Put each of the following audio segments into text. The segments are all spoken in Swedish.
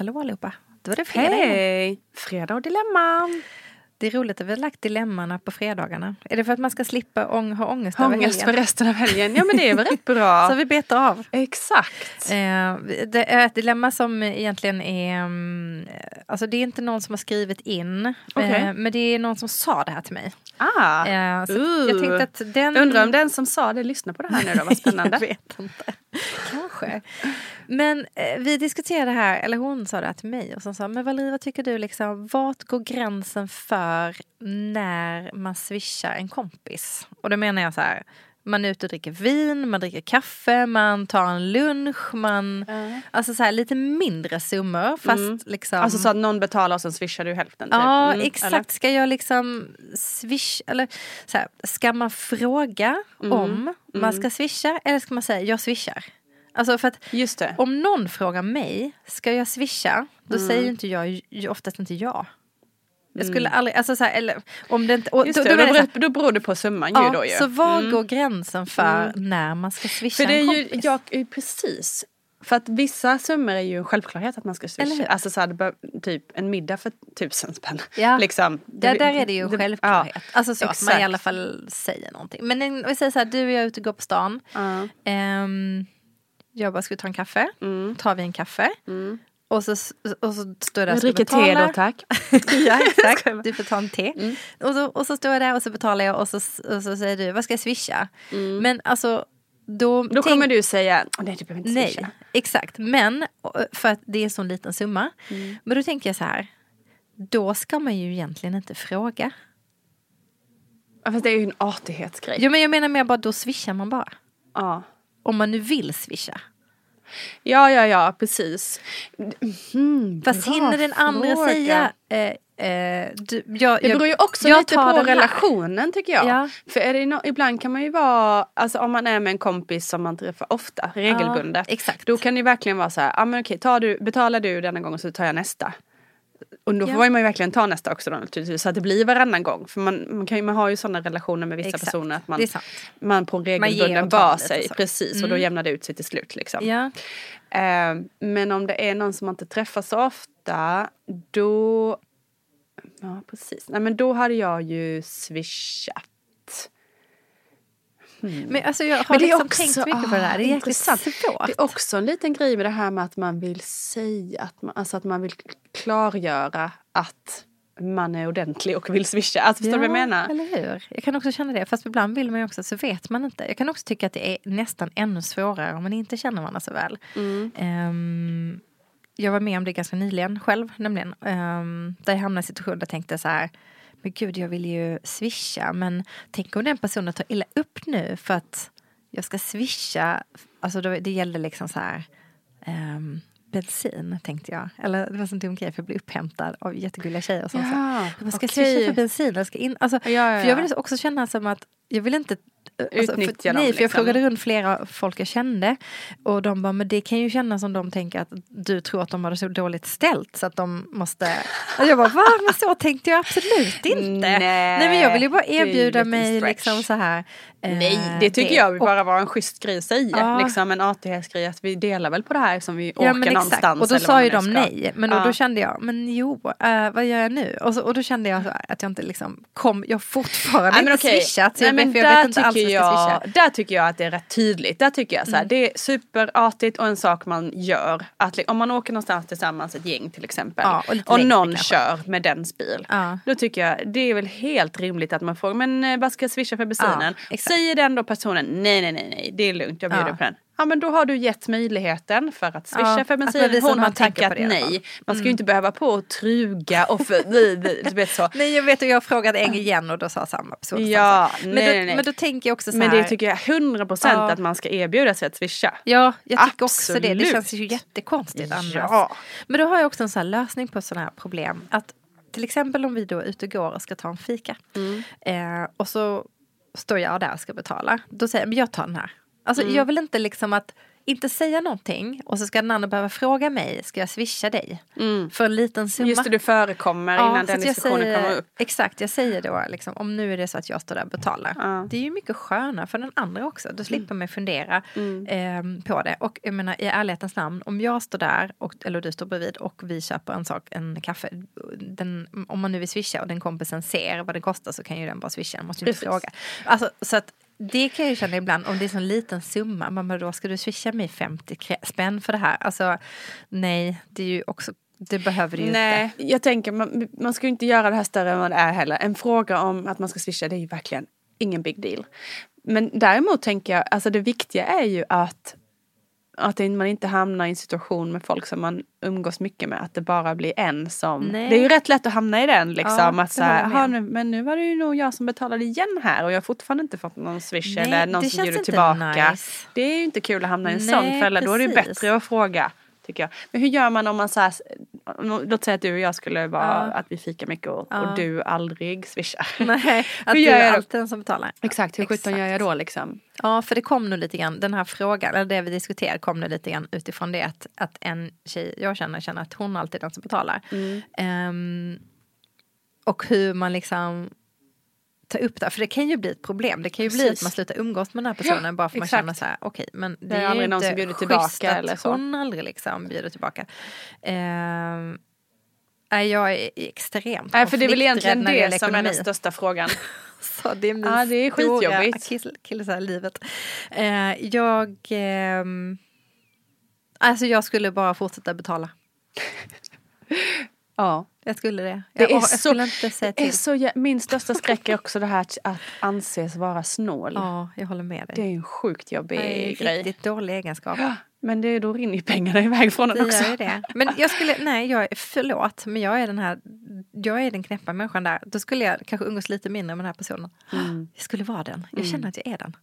Hallå allihopa. Då är det fredag igen. Hej! Fredag och dilemman. Det är roligt att vi har lagt dilemmana på fredagarna. Är det för att man ska slippa ång ha ångest Har över ångest för helgen? resten av helgen. Ja men det är väl rätt bra. Så vi betar av. Exakt. Eh, det är ett dilemma som egentligen är... mm, Alltså det är inte någon som har skrivit in. Okej. Eh, men det är någon som sa det här till mig. Ah. Eh, så Ooh. jag tänkte att den... Undrar om den som sa det lyssnar på det här nu då, vad spännande. Jag vet inte. Kanske. Men eh, vi diskuterade här, eller hon sa det till mig och så sa men Valerie vad tycker du liksom, vart går gränsen för när man swishar en kompis? Och då menar jag så här, man är ute och dricker vin, man dricker kaffe, man tar en lunch, man... Alltså så här lite mindre summor fast liksom... Alltså så att någon betalar och sen swishar du hälften? Typ. Ja, Mm, exakt. eller? Ska jag liksom swish eller så här, ska man fråga Mm. om man ska swisha eller ska man säga jag swishar? Alltså för att Just det. om någon frågar mig, ska jag swisha? Då Mm. säger ju inte jag ju oftast inte ja. Jag skulle aldrig, alltså så här, eller om det inte... och Just då, det, då, då, är det beror, då beror det på summan ju ja, då ju. Så var går gränsen för när man ska swisha För det en är ju, kompis? jag, eh, precis. För att vissa summor är ju en självklarhet att man ska swisha. Alltså så här, det bör, typ en middag för tusen spänn. Ja. liksom. Ja, där är det ju en självklarhet. Ja, alltså så att man i exakt. alla fall säger någonting. Men en- vi säger så här, du och jag är ute och går på stan. Ja. Ehm, jag bara, ska vi ta en kaffe? Mm. Tar vi en kaffe? Och, så, och så står jag där och ska Dricker te betala. då tack. ja exakt, du får ta en te. Och, så, och så står jag där och så betalar jag och så, och så säger du, vad ska jag swisha? Men alltså då, Då kommer du säga, "Åh, nej du behöver inte Nej, swisha. exakt. Men för att det är en sån liten summa. Mm. Men då tänker jag så här. Då ska man ju egentligen inte fråga. Ja, fast det är ju en artighetsgrej. Jo men jag menar mer bara då swishar man bara. Ja. Om man nu vill swisha. Ja, ja, ja, precis. Mm, Fast hinner den andra fråga. säga eh, eh, du, jag, Det jag- beror ju också jag lite tar på relationen tycker jag. Ja. För är det no- ibland kan man ju vara, alltså om man är med en kompis som man träffar ofta, regelbundet. exakt. Då kan det verkligen vara så här, ja men okej, tar du, betalar du denna gång och så tar jag nästa. Och då Ja. får man ju verkligen ta nästa också då naturligtvis, så att det blir varannan gång. För man, man, kan ju, man har ju sådana relationer med vissa Exakt. personer att man, man på en regelbunden och bas sig. så. Precis, och då jämnar det ut sig till slut liksom. Ja. Eh, men om det är någon som man inte träffar så ofta, då... Ja, precis. Nej, men då hade jag ju swishat. Men alltså jag har Men det liksom också- tänkt mycket på det där. Det är ah, intressant. svårt. Det är också en liten grej med det här med att man vill säga, att man, alltså att man vill klargöra att man är ordentlig och vill swisha. Alltså förstår du vad jag menar? Eller hur? Jag kan också känna det. Fast ibland vill man ju också så vet man inte. Jag kan också tycka att det är nästan ännu svårare om man inte känner varandra så väl. Mm. Ehm, jag var med om det ganska nyligen själv nämligen. Um, där jag hamnade i en situation där jag tänkte så här. Men gud jag vill ju swisha. Men tänk om den personen tar illa upp nu för att jag ska swisha. Alltså då, det gällde liksom så här. ehm, bensin tänkte jag. Eller det var en sån dum grej för jag blev upphämtad av jättegulliga tjejer. Som sa, Ja, jag bara, ska jag okej. swisha för bensin? Eller ska jag in? Alltså, Ja, ja, För jag ja. vill också känna som att jag vill inte Alltså, Utnyttja för, dem, Nej, för jag liksom. frågade runt flera folk jag kände. Och de bara, men det kan ju kännas som de tänker att du tror att de har det så dåligt ställt så att de måste... Och jag bara, va? Men så tänkte jag absolut inte. Nej, men jag vill ju bara det erbjuda mig liksom så här. eh, Nej, det tycker jag och- bara var en schysst grej att säga. Ja. Liksom en artighetsgrej att vi delar väl på det här som vi Ja, orkar men exakt. någonstans. Och då sa ju de ska. nej. Men då, Ja. då kände jag, men jo, eh, vad gör jag nu? Och, så, och då kände jag att jag inte liksom kom, jag har fortfarande Nej, men inte okej. swishat. Så Nej, jag, men vet- för jag vet inte tycker jag. Mm. Där tycker jag att det är rätt tydligt. Där tycker jag så här, det är superartigt och en sak man gör. Att om man åker någonstans tillsammans, ett gäng till exempel. Ja, och och någon kanske. kör med dens bil. Ja. Då tycker jag det är väl helt rimligt att man frågar, men eh, vad ska jag swisha för bensinen? Ja. Säger den då personen, nej nej nej nej det är lugnt jag bjuder Ja. på den. Ja men då har du gett möjligheten för att swisha Ja, för att man bensin. visar att Hon har tackat nej. Man ska ju inte behöva på och truga och för, du vet så. Nej jag vet och jag frågade en igen och då sa samma person Ja, men, nej, då, nej, men då tänker jag också så Men här. det tycker jag 100 procent Ja. att man ska erbjuda sig att swisha. Ja, jag tycker också det. Det Absolut. känns ju jättekonstigt annars. Ja. Men då har jag också en sån här lösning på sådana här problem. Att till exempel om vi då är ute och går och ska ta en fika. Mm. Eh, och så står jag där och ska betala. Då säger jag, men jag tar den här. Alltså Mm. jag vill inte liksom att inte säga någonting och så ska den andra behöva fråga mig, ska jag swisha dig? För en liten summa. Mm. Just det, du förekommer Ja, innan den diskussionen säger, kommer upp. Exakt, jag säger då liksom, om nu är det så att jag står där och betalar. Ja. Det är ju mycket skönare för den andra också. Då slipper man fundera Mm. ehm, på det. Och jag menar i ärlighetens namn, om jag står där, och, eller du står bredvid och vi köper en sak, en kaffe. Den, om man nu vill swisha och den kompisen ser vad det kostar så kan ju den bara swisha, den måste ju inte fråga. Alltså, så att det kan jag ju känna ibland, om det är en sån liten summa, man bara, då ska du swisha mig 50 spänn för det här? Alltså nej, det är ju också, det behöver du ju Nej, inte. jag tänker man, man ska ju inte göra det här större än vad det är heller. En fråga om att man ska swisha det är ju verkligen ingen big deal. Men däremot tänker jag, alltså det viktiga är ju att att man inte hamnar i en situation med folk som man umgås mycket med. Att det bara blir en som... Nej. Det är ju rätt lätt att hamna i den liksom. Ja, att så här, håller jag "Jaha, med. nu, men nu var det ju nog jag som betalade igen här och jag har fortfarande inte fått någon swish Nej, eller någon som inte tillbaka. nice. Det är ju inte kul att hamna i en Nej, sån fälla. Då är det ju bättre att fråga. Tycker jag. Men hur gör man om man så här, låt säga att du och jag skulle vara, Ja. att vi fikar mycket och, Ja. och du aldrig swishar. Nej, att Hur du gör är jag då? alltid den som betalar. Exakt, hur sjutton gör jag då liksom? Ja, för det kom nog lite grann, den här frågan, eller det vi diskuterar kom nog lite grann utifrån det att, att en tjej jag känner känner att hon alltid är den som betalar. Mm. Ehm, och hur man liksom tar upp det, för det kan ju bli ett problem. Det kan ju bli Precis. att man slutar umgås med den här personen Ja, bara för att man känner så här, okej, men det, Det är är, aldrig ju någon inte som bjuder tillbaka schysst att eller så. hon aldrig liksom bjuder tillbaka. Ehm, nej, jag är extremt Nej, för det är väl egentligen det som är den största frågan. Så det är min Ja, det är skitjobbigt. kill- killesa i livet. Eh, jag... ehm, alltså jag skulle bara fortsätta betala. Ja. Jag skulle det. Det jag, är jag så- skulle inte säga Det är till. så, min största skräck är också det här att- anses vara snål. Ja, jag håller med dig. Det är en sjukt jobbig det är en grej. riktigt dålig egenskap. Men det, då rinner ju pengarna iväg från den Det också. gör det. Men jag skulle, nej jag förlåt, men jag är den här, jag är den knäppa människan där. Då skulle jag kanske umgås lite mindre med den här personen. Mm. Jag skulle vara den. Jag känner att jag är den.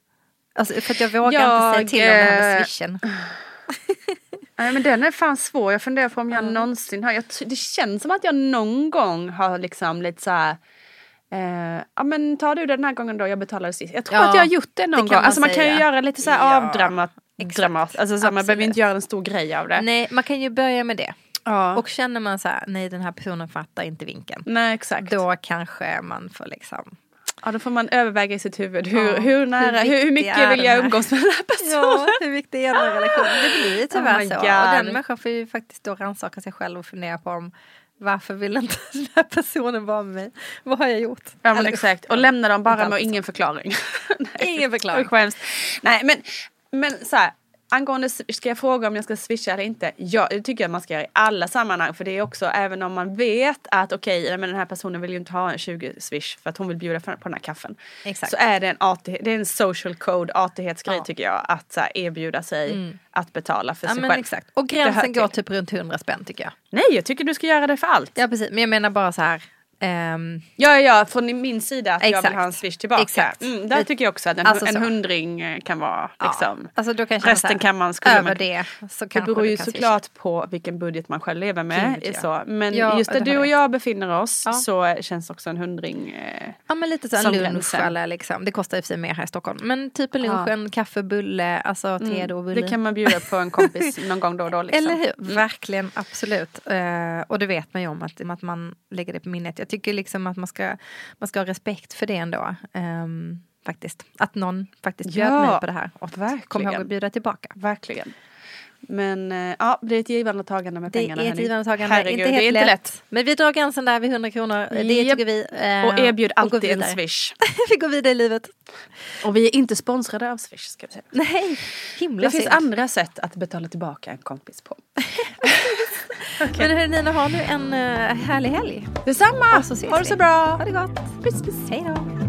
Alltså för att jag vågar Jag, inte säga till om det här med swishen. Nej men den är fan svår. Jag funderar på om jag någonsin har. Jag, det känns som att jag någon gång har liksom lite så här. Eh, ja men tar du det den här gången då jag betalade sist. Jag tror Ja, att jag har gjort det någon det gång. man Alltså man kan ju göra lite så här Ja, avdramat. Dramat. Alltså så här, man behöver inte göra en stor grej av det. Nej, man kan ju börja med det. Ja. Och känner man så här, nej den här personen fattar inte vinken. Nej exakt. Då kanske man får liksom... Ja, då får man överväga i sitt huvud. Hur, Ja, hur nära, hur hur, mycket vill jag umgås med den här personen? Ja, hur viktig är den relationen? Det blir ju tyvärr Oh så. God. Och den människan får ju faktiskt då rannsaka sig själv och fundera på om varför vill inte den här personen vara med mig? Vad har jag gjort? Ja men Eller- exakt. Och lämna dem bara med ingen förklaring. Ingen förklaring. Nej men, men så här. Angående, ska jag fråga om jag ska swisha eller inte? Ja, det tycker jag man ska göra i alla sammanhang. För det är också, även om man vet att okej, men den här personen vill ju inte ha en 20 swish för att hon vill bjuda på den här kaffen. Exakt. Så är det en, artighet, det är en social code, artighetsgrej Ja. Mm. tycker jag. Att så här, erbjuda sig att betala för Ja sig men själv. exakt. Och gränsen går typ runt 100 spänn tycker jag. Nej, jag tycker du ska göra det för allt. Ja precis, men jag menar bara så här. Ehm, Ja, ja, från min sida att jag Exakt. vill ha en swish tillbaka. Exakt. Mm, där tycker jag också att en, Alltså en hundring eh, kan vara liksom. ja, alltså då kan jag Resten här, kan man- skulle över det så Det beror ju swisha. såklart på vilken budget man själv lever med. Gud, ja. så. Men Ja, just där du och jag befinner oss Ja. så känns också en hundring. Eh, Ja men lite så en lunch gränsen. eller liksom, det kostar i och för sig mer här i Stockholm. Men typ en lunch, en kaffe, bulle, alltså te och bulle. det kan man bjuda på en kompis någon gång då och då. Liksom. Eller hur? Verkligen, absolut. Eh, och det vet man ju om att, att man lägger det på minnet. Jag tycker liksom att man ska, man ska ha respekt för det ändå. ehm, faktiskt. Att någon faktiskt bjöd Ja, mig på det här. Och verkligen. kom ihåg att bjuda tillbaka. Verkligen. Men eh, ja, det är ett givande och tagande med Det pengarna. är ett givande och tagande. Herregud, inte helt det är inte lätt. Men vi drar gränsen där vid 100 kronor. Det Japp. tycker vi. eh, Och erbjud och alltid en vidare. swish. vi går vidare i livet. Och vi är inte sponsrade av swish ska vi säga. Nej, himla Det finns andra sätt att betala tillbaka en kompis på. Men hörni, Nina, ha nu en uh, härlig helg. Detsamma! Och så ses ha det så bra! Ha det gott. Puss, puss. Hej då.